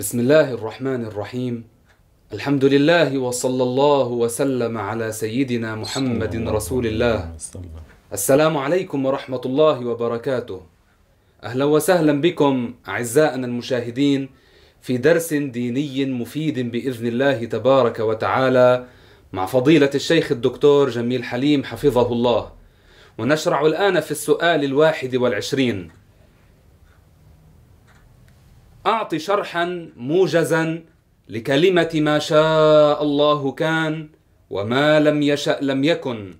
بسم الله الرحمن الرحيم الحمد لله وصلى الله وسلم على سيدنا محمد رسول الله السلام عليكم ورحمة الله وبركاته أهلا وسهلا بكم أعزائنا المشاهدين في درس ديني مفيد بإذن الله تبارك وتعالى مع فضيلة الشيخ الدكتور جميل حليم حفظه الله ونشرع الآن في السؤال الواحد والعشرين أعط شرحا موجزا لكلمة ما شاء الله كان وما لم يشأ لم يكن.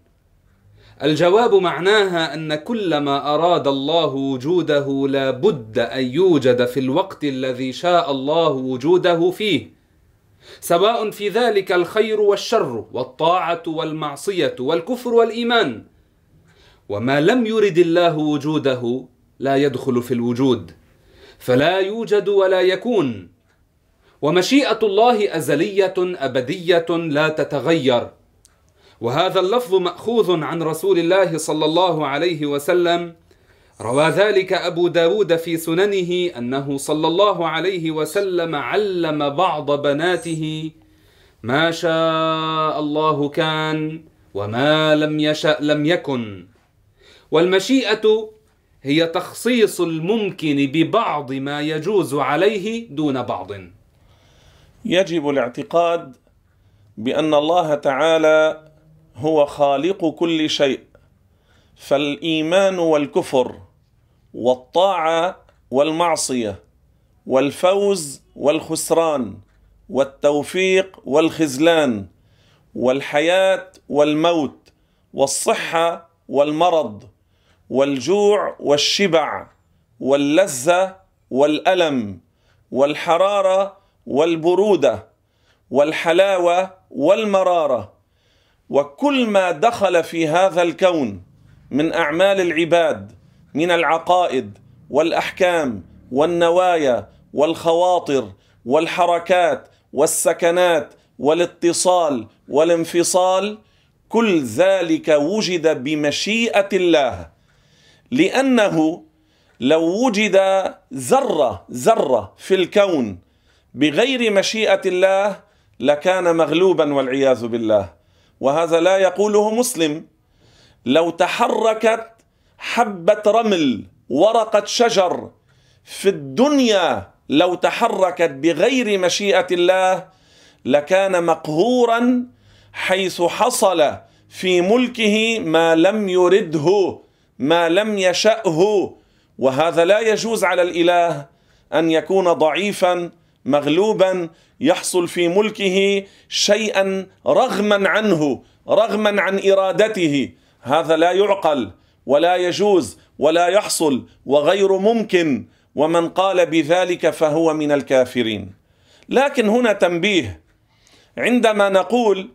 الجواب معناها أن كل ما أراد الله وجوده لا بد أن يوجد في الوقت الذي شاء الله وجوده فيه سواء في ذلك الخير والشر والطاعة والمعصية والكفر والإيمان. وما لم يرد الله وجوده لا يدخل في الوجود. فلا يوجد ولا يكون. ومشيئة الله أزلية أبدية لا تتغير. وهذا اللفظ مأخوذ عن رسول الله صلى الله عليه وسلم. روى ذلك أبو داود في سننه أنه صلى الله عليه وسلم علم بعض بناته. ما شاء الله كان وما لم يشأ لم يكن. والمشيئة هي تخصيص الممكن ببعض ما يجوز عليه دون بعض. يجب الاعتقاد بأن الله تعالى هو خالق كل شيء فالإيمان والكفر والطاعة والمعصية والفوز والخسران والتوفيق والخذلان والحياة والموت والصحة والمرض والجوع والشبع واللذة والألم والحرارة والبرودة والحلاوة والمرارة. وكل ما دخل في هذا الكون من أعمال العباد من العقائد والأحكام والنوايا والخواطر والحركات والسكنات والاتصال والانفصال كل ذلك وجد بمشيئة الله لأنه لو وجد ذرة ذرة في الكون بغير مشيئة الله لكان مغلوبا والعياذ بالله. وهذا لا يقوله مسلم. لو تحركت حبة رمل ورقة شجر في الدنيا لو تحركت بغير مشيئة الله لكان مقهورا حيث حصل في ملكه ما لم يرده. ما لم يشأه. وهذا لا يجوز على الإله أن يكون ضعيفا مغلوبا يحصل في ملكه شيئا رغما عنه رغما عن إرادته. هذا لا يعقل ولا يجوز ولا يحصل وغير ممكن. ومن قال بذلك فهو من الكافرين. لكن هنا تنبيه. عندما نقول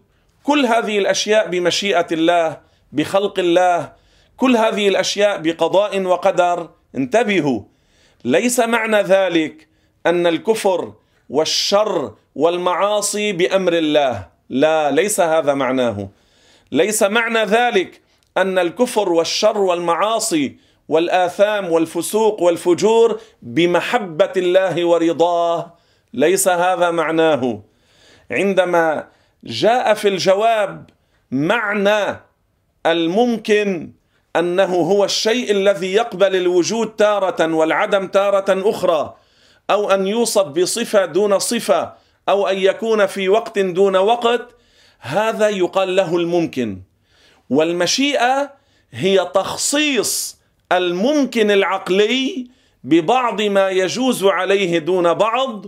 كل هذه الأشياء بمشيئة الله بخلق الله كل هذه الأشياء بقضاء وقدر. انتبهوا ليس معنى ذلك أن الكفر والشر والمعاصي بأمر الله. لا ليس هذا معناه. ليس معنى ذلك أن الكفر والشر والمعاصي والآثام والفسوق والفجور بمحبة الله ورضاه. ليس هذا معناه. عندما جاء في الجواب معنى الممكن أنه هو الشيء الذي يقبل الوجود تارة والعدم تارة أخرى أو أن يوصف بصفة دون صفة أو أن يكون في وقت دون وقت هذا يقال له الممكن. والمشيئة هي تخصيص الممكن العقلي ببعض ما يجوز عليه دون بعض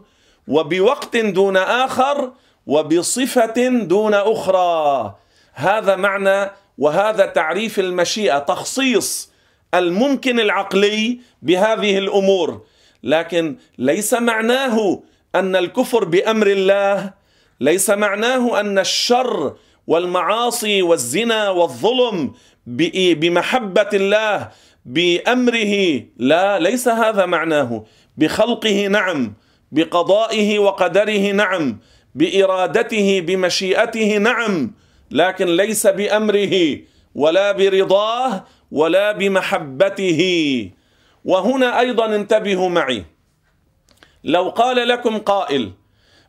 وبوقت دون آخر وبصفة دون أخرى. هذا معنى وهذا تعريف المشيئة تخصيص الممكن العقلي بهذه الأمور. لكن ليس معناه أن الكفر بأمر الله ليس معناه أن الشر والمعاصي والزنا والظلم بمحبة الله بأمره. لا ليس هذا معناه. بخلقه نعم بقضائه وقدره نعم بإرادته بمشيئته نعم. لكن ليس بأمره ولا برضاه ولا بمحبته. وهنا أيضا انتبهوا معي. لو قال لكم قائل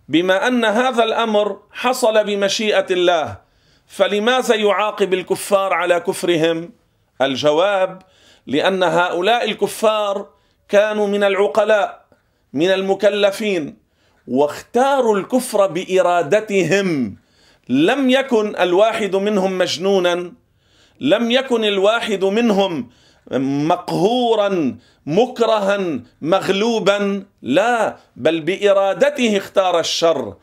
بما أن هذا الأمر حصل بمشيئة الله فلماذا يعاقب الكفار على كفرهم؟ الجواب لأن هؤلاء الكفار كانوا من العقلاء من المكلفين واختاروا الكفر بإرادتهم. لم يكن الواحد منهم مجنونا لم يكن الواحد منهم مقهورا مكرها مغلوبا لا بل بإرادته اختار الشر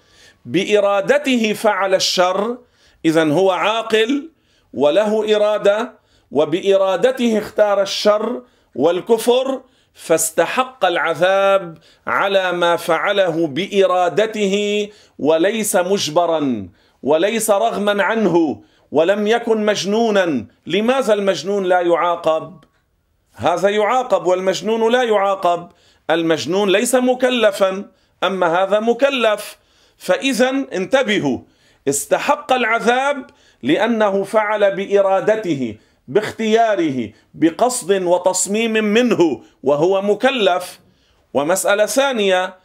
بإرادته فعل الشر اذا هو عاقل وله إرادة وبإرادته اختار الشر والكفر فاستحق العذاب على ما فعله بإرادته وليس مجبرا. وليس رغما عنه ولم يكن مجنونا. لماذا المجنون لا يعاقب؟ هذا يعاقب والمجنون لا يعاقب. المجنون ليس مكلفا أما هذا مكلف. فإذا انتبهوا استحق العذاب لأنه فعل بإرادته باختياره بقصد وتصميم منه وهو مكلف. ومسألة ثانية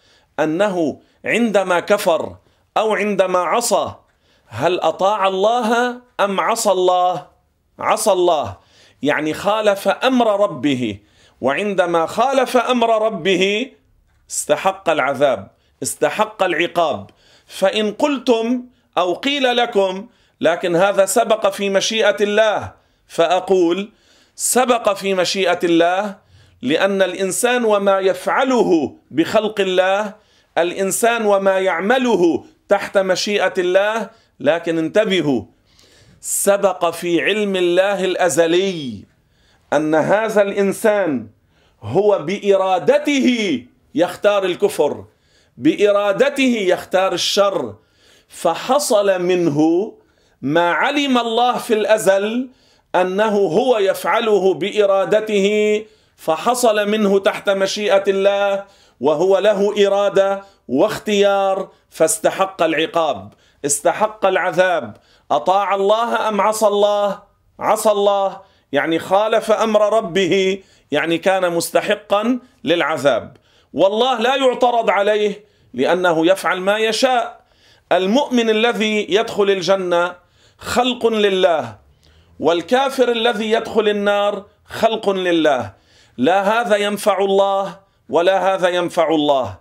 أنه عندما كفر أو عندما عصى هل أطاع الله أم عصى الله؟ عصى الله. يعني خالف أمر ربه وعندما خالف أمر ربه استحق العذاب استحق العقاب. فإن قلتم أو قيل لكم لكن هذا سبق في مشيئة الله فأقول سبق في مشيئة الله لأن الإنسان وما يفعله بخلق الله الإنسان وما يعمله تحت مشيئة الله لكن انتبهوا سبق في علم الله الأزلي أن هذا الإنسان هو بإرادته يختار الكفر بإرادته يختار الشر فحصل منه ما علم الله في الأزل أنه هو يفعله بإرادته فحصل منه تحت مشيئة الله وهو له إرادة واختيار فاستحق العقاب. استحق العذاب. أطاع الله أم عصى الله؟ عصى الله. يعني خالف أمر ربه يعني كان مستحقا للعذاب. والله لا يعترض عليه لأنه يفعل ما يشاء. المؤمن الذي يدخل الجنة خلق لله والكافر الذي يدخل النار خلق لله. لا هذا ينفع الله ولا هذا ينفع الله.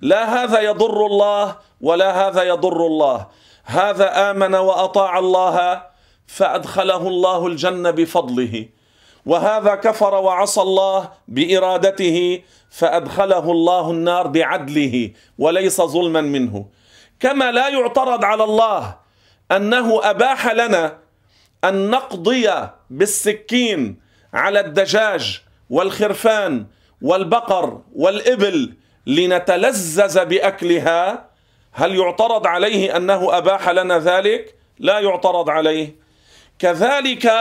لا هذا يضر الله ولا هذا يضر الله. هذا آمن وأطاع الله فأدخله الله الجنة بفضله. وهذا كفر وعصى الله بإرادته فأدخله الله النار بعدله وليس ظلما منه. كما لا يعترض على الله أنه أباح لنا أن نقضي بالسكين على الدجاج والخرفان والبقر والإبل لنتلذذ بأكلها هل يعترض عليه أنه أباح لنا ذلك؟ لا يعترض عليه. كذلك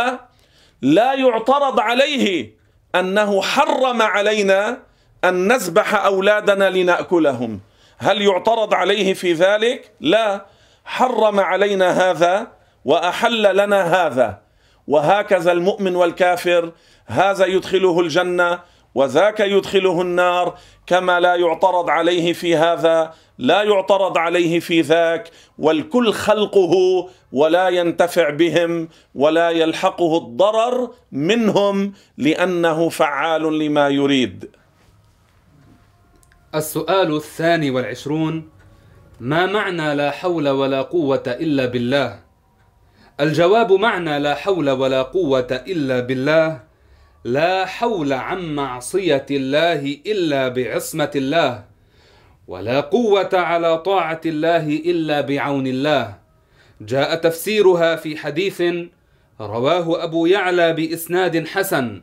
لا يعترض عليه أنه حرم علينا أن نذبح أولادنا لنأكلهم. هل يعترض عليه في ذلك؟ لا. حرم علينا هذا وأحل لنا هذا. وهكذا المؤمن والكافر هذا يدخله الجنة وذاك يدخله النار كما لا يعترض عليه في هذا لا يعترض عليه في ذاك والكل خلقه ولا ينتفع بهم ولا يلحقه الضرر منهم لأنه فعال لما يريد. السؤال الثاني والعشرون ما معنى لا حول ولا قوة إلا بالله؟ الجواب معنى لا حول ولا قوة إلا بالله لا حول عن معصية الله إلا بعصمة الله. ولا قوة على طاعة الله إلا بعون الله. جاء تفسيرها في حديث رواه أبو يعلى بإسناد حسن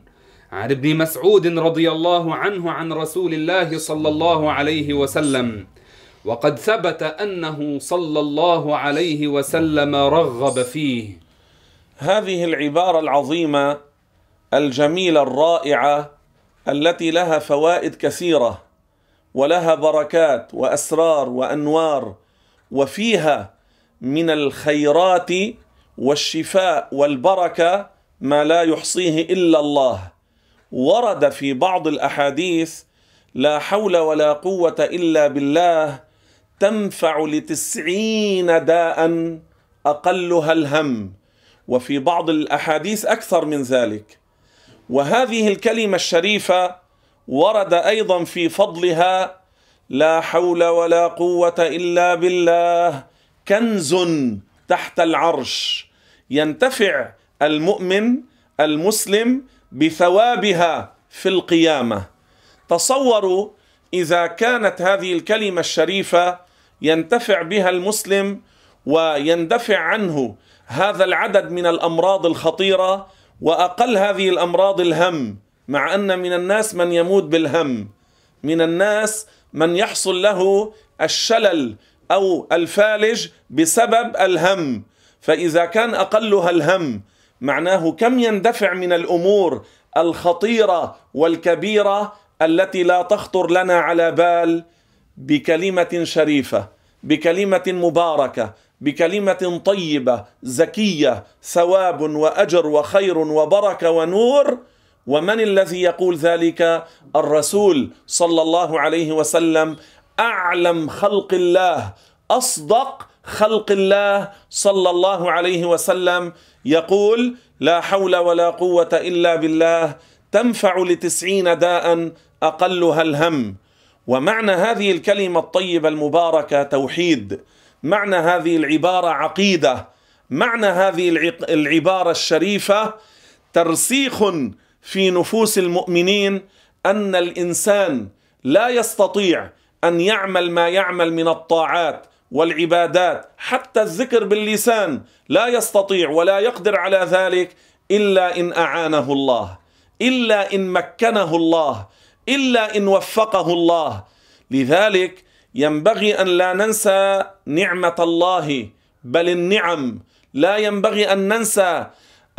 عن ابن مسعود رضي الله عنه عن رسول الله صلى الله عليه وسلم. وقد ثبت أنه صلى الله عليه وسلم رغب فيه. هذه العبارة العظيمة الجميلة الرائعة التي لها فوائد كثيرة. ولها بركات وأسرار وأنوار وفيها من الخيرات والشفاء والبركة ما لا يحصيه إلا الله. ورد في بعض الأحاديث لا حول ولا قوة إلا بالله تنفع لتسعين داء أقلها الهم. وفي بعض الأحاديث أكثر من ذلك. وهذه الكلمة الشريفة ورد أيضا في فضلها لا حول ولا قوة إلا بالله كنز تحت العرش. ينتفع المؤمن المسلم بثوابها في القيامة. تصوروا إذا كانت هذه الكلمة الشريفة ينتفع بها المسلم ويندفع عنه هذا العدد من الأمراض الخطيرة وأقل هذه الأمراض الهم. مع أن من الناس من يموت بالهم. من الناس من يحصل له الشلل أو الفالج بسبب الهم. فإذا كان أقلها الهم معناه كم يندفع من الأمور الخطيرة والكبيرة التي لا تخطر لنا على بال بكلمة شريفة بكلمة مباركة بكلمة طيبة زكية ثواب وأجر وخير وبركة ونور. ومن الذي يقول ذلك؟ الرسول صلى الله عليه وسلم. أعلم خلق الله أصدق خلق الله صلى الله عليه وسلم. يقول لا حول ولا قوة إلا بالله تنفع لتسعين داء أقلها الهم. ومعنى هذه الكلمة الطيبة المباركة توحيد. معنى هذه العبارة عقيدة. معنى هذه العبارة الشريفة. ترسيخ في نفوس المؤمنين أن الإنسان لا يستطيع أن يعمل ما يعمل من الطاعات والعبادات حتى الذكر باللسان لا يستطيع ولا يقدر على ذلك إلا إن أعانه الله إلا إن مكنه الله إلا إن وفقه الله. لذلك ينبغي أن لا ننسى نعمة الله بل النعم لا ينبغي أن ننسى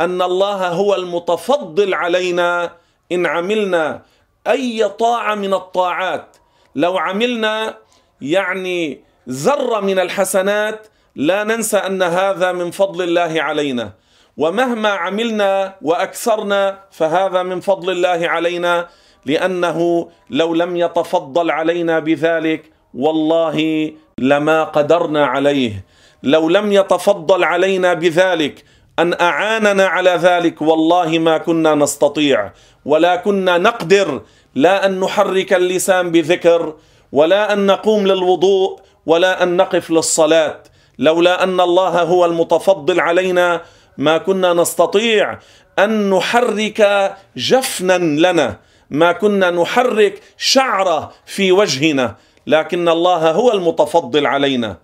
أن الله هو المتفضل علينا إن عملنا أي طاعة من الطاعات. لو عملنا يعني ذرة من الحسنات لا ننسى أن هذا من فضل الله علينا. ومهما عملنا وأكثرنا فهذا من فضل الله علينا لأنه لو لم يتفضل علينا بذلك والله لما قدرنا عليه. لو لم يتفضل علينا بذلك أن أعاننا على ذلك والله ما كنا نستطيع ولا كنا نقدر لا أن نحرك اللسان بذكر ولا أن نقوم للوضوء ولا أن نقف للصلاة. لولا أن الله هو المتفضل علينا ما كنا نستطيع أن نحرك جفنا لنا ما كنا نحرك شعره في وجهنا لكن الله هو المتفضل علينا.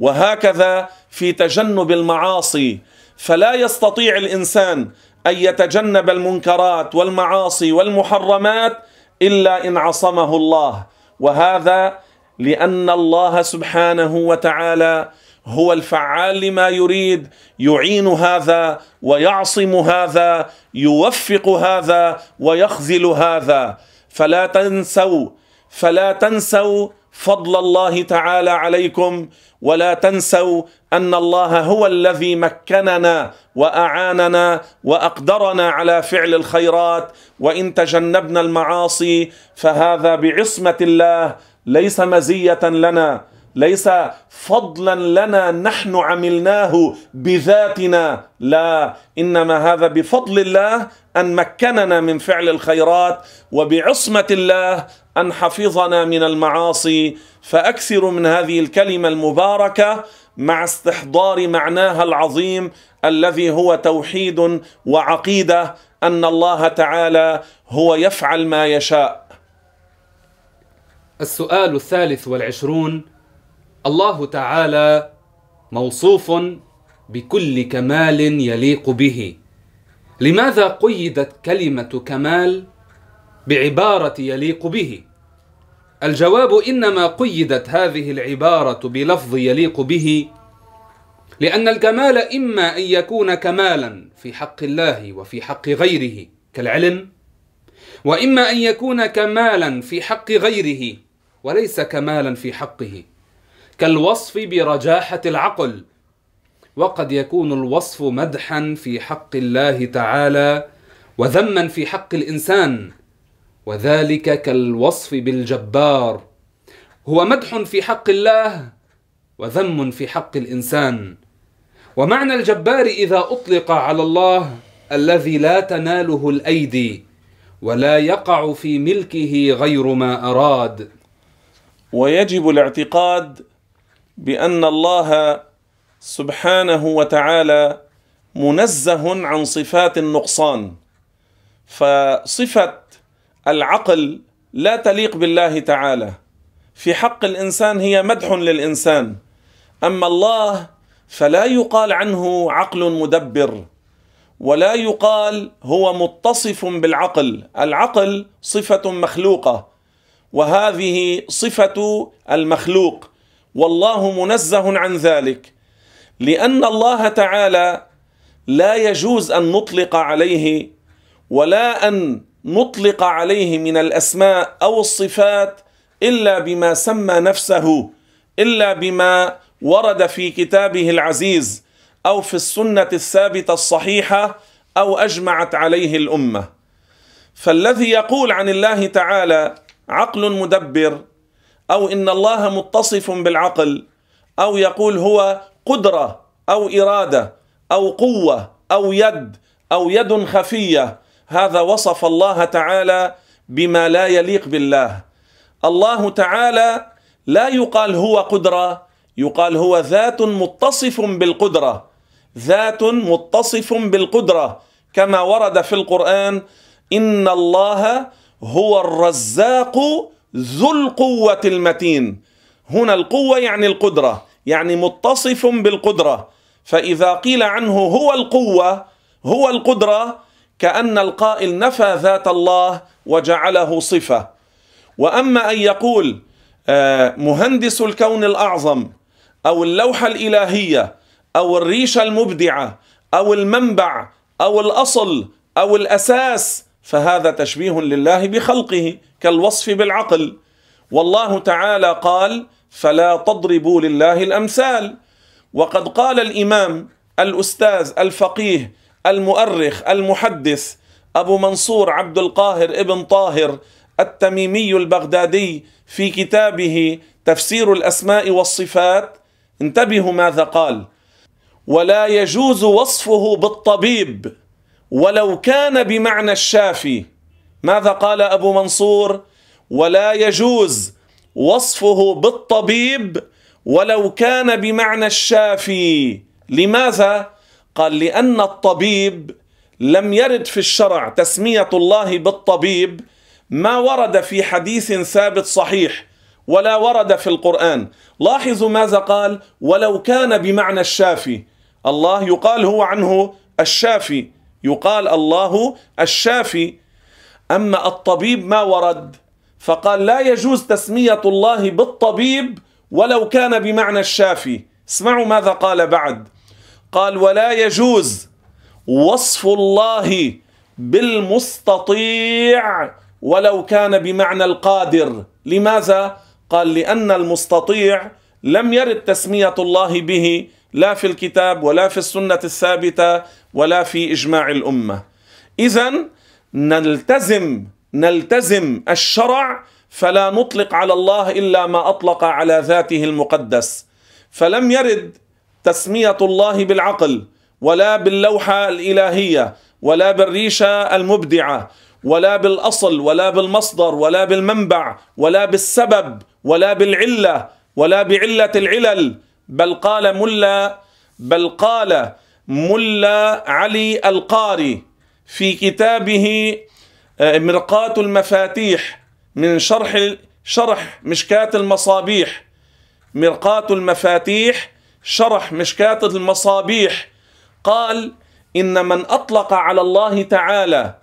وهكذا في تجنب المعاصي فلا يستطيع الإنسان أن يتجنب المنكرات والمعاصي والمحرمات إلا إن عصمه الله. وهذا لأن الله سبحانه وتعالى هو الفعال لما يريد يعين هذا ويعصم هذا يوفق هذا ويخذل هذا. فلا تنسوا فلا تنسوا فضل الله تعالى عليكم ولا تنسوا أن الله هو الذي مكننا وأعاننا وأقدرنا على فعل الخيرات وإن تجنبنا المعاصي فهذا بعصمة الله ليس مزية لنا ليس فضلا لنا نحن عملناه بذاتنا لا إنما هذا بفضل الله أن مكننا من فعل الخيرات وبعصمة الله أن حفظنا من المعاصي فاكثروا من هذه الكلمة المباركة مع استحضار معناها العظيم الذي هو توحيد وعقيدة أن الله تعالى هو يفعل ما يشاء. السؤال الثالث والعشرون الله تعالى موصوف بكل كمال يليق به. لماذا قيدت كلمة كمال بعبارة يليق به؟ الجواب إنما قيدت هذه العبارة بلفظ يليق به لأن الكمال إما أن يكون كمالا في حق الله وفي حق غيره كالعلم وإما أن يكون كمالا في حق غيره وليس كمالا في حقه كالوصف برجاحة العقل وقد يكون الوصف مدحا في حق الله تعالى وذما في حق الإنسان وذلك كالوصف بالجبار. هو مدح في حق الله وذم في حق الإنسان. ومعنى الجبار إذا أطلق على الله الذي لا تناله الأيدي ولا يقع في ملكه غير ما أراد. ويجب الاعتقاد بأن الله سبحانه وتعالى منزه عن صفات النقصان. فصفة العقل لا تليق بالله تعالى. في حق الإنسان هي مدح للإنسان. أما الله فلا يقال عنه عقل مدبر ولا يقال هو متصف بالعقل. العقل صفة مخلوقة وهذه صفة المخلوق. والله منزه عن ذلك لأن الله تعالى لا يجوز أن نطلق عليه ولا أن نطلق عليه من الأسماء أو الصفات إلا بما سمى نفسه إلا بما ورد في كتابه العزيز أو في السنة الثابتة الصحيحة أو أجمعت عليه الأمة. فالذي يقول عن الله تعالى عقل مدبر أو إن الله متصف بالعقل أو يقول هو قدرة أو إرادة أو قوة أو يد أو يد خفية هذا وصف الله تعالى بما لا يليق بالله. الله تعالى لا يقال هو قدرة يقال هو ذات متصف بالقدرة ذات متصف بالقدرة. كما ورد في القرآن إن الله هو الرزاق ذو القوة المتين. هنا القوة يعني القدرة يعني متصف بالقدرة. فإذا قيل عنه هو القوة هو القدرة كأن القائل نفى ذات الله وجعله صفة. وأما أن يقول آه، مهندس الكون الأعظم أو اللوحة الإلهية أو الريشه المبدعه أو المنبع أو الأصل أو الأساس فهذا تشبيه لله بخلقه كالوصف بالعقل. والله تعالى قال فلا تضربوا لله الأمثال. وقد قال الإمام الأستاذ الفقيه المؤرخ المحدث أبو منصور عبد القاهر ابن طاهر التميمي البغدادي في كتابه تفسير الأسماء والصفات. انتبهوا ماذا قال. ولا يجوز وصفه بالطبيب ولو كان بمعنى الشافي. ماذا قال أبو منصور؟ ولا يجوز وصفه بالطبيب ولو كان بمعنى الشافي. لماذا؟ قال لأن الطبيب لم يرد في الشرع تسمية الله بالطبيب ما ورد في حديث ثابت صحيح ولا ورد في القرآن. لاحظوا ماذا قال؟ ولو كان بمعنى الشافي. الله يقال هو عنه الشافي يقال الله الشافي. أما الطبيب ما ورد فقال لا يجوز تسمية الله بالطبيب ولو كان بمعنى الشافي. اسمعوا ماذا قال بعد. قال ولا يجوز وصف الله بالمستطيع ولو كان بمعنى القادر. لماذا؟ قال لأن المستطيع لم يرد تسمية الله به لا في الكتاب ولا في السنة الثابتة ولا في إجماع الأمة. اذا نلتزم نلتزم الشرع فلا نطلق على الله إلا ما أطلق على ذاته المقدس. فلم يرد تسمية الله بالعقل ولا باللوحة الإلهية ولا بالريشة المبدعة ولا بالأصل ولا بالمصدر ولا بالمنبع ولا بالسبب ولا بالعلة ولا بعلة العلل بل قال ملا بل قال ملا علي القاري في كتابه آه، مرقاة المفاتيح من شرح شرح مشكاة المصابيح مرقاة المفاتيح شرح مشكاة المصابيح. قال إن من أطلق على الله تعالى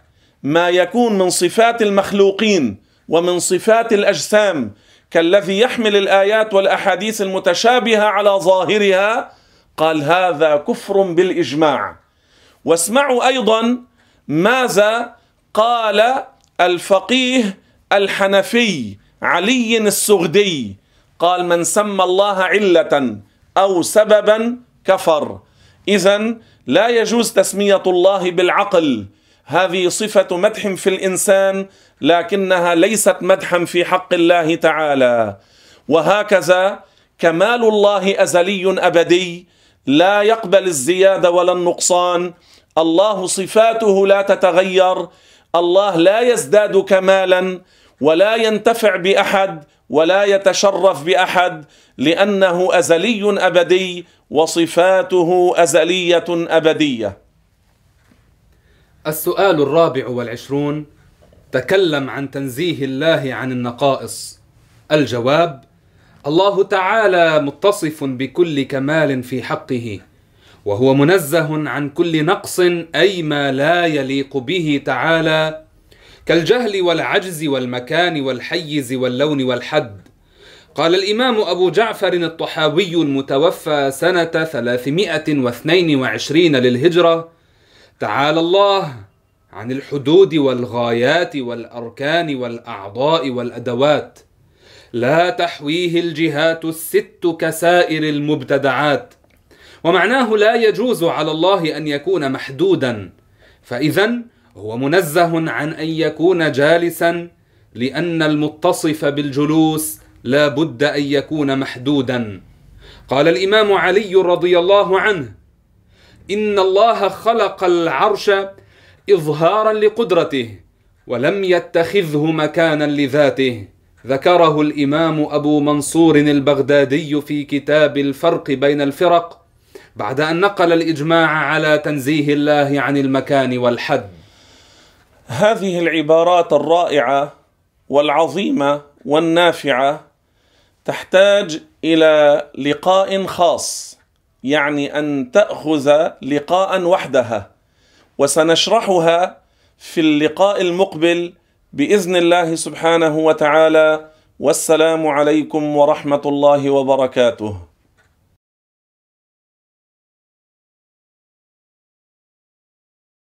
ما يكون من صفات المخلوقين ومن صفات الأجسام كالذي يحمل الآيات والأحاديث المتشابهة على ظاهرها قال هذا كفر بالإجماع. واسمعوا أيضا ماذا قال الفقيه الحنفي علي السغدي. قال من سمى الله علة أو سببا كفر. إذا لا يجوز تسمية الله بالعقل. هذه صفة مدح في الإنسان لكنها ليست مدحا في حق الله تعالى. وهكذا كمال الله أزلي أبدي لا يقبل الزيادة ولا النقصان. الله صفاته لا تتغير. الله لا يزداد كمالا. ولا ينتفع بأحد ولا يتشرف بأحد لأنه أزلي أبدي وصفاته أزلية أبدية. السؤال الرابع والعشرون تكلم عن تنزيه الله عن النقائص. الجواب الله تعالى متصف بكل كمال في حقه وهو منزه عن كل نقص أي ما لا يليق به تعالى كالجهل والعجز والمكان والحيز واللون والحد. قال الإمام أبو جعفر الطحاوي المتوفى سنة 322 للهجرة تعالى الله عن الحدود والغايات والأركان والأعضاء والأدوات. لا تحويه الجهات الست كسائر المبتدعات. ومعناه لا يجوز على الله أن يكون محدودا. فاذا هو منزه عن أن يكون جالسا لأن المتصف بالجلوس لا بد أن يكون محدودا. قال الإمام علي رضي الله عنه إن الله خلق العرش اظهارا لقدرته ولم يتخذه مكانا لذاته. ذكره الإمام أبو منصور البغدادي في كتاب الفرق بين الفرق بعد أن نقل الإجماع على تنزيه الله عن المكان والحد. هذه العبارات الرائعة والعظيمة والنافعة تحتاج إلى لقاء خاص يعني أن تأخذ لقاء وحدها وسنشرحها في اللقاء المقبل بإذن الله سبحانه وتعالى والسلام عليكم ورحمة الله وبركاته.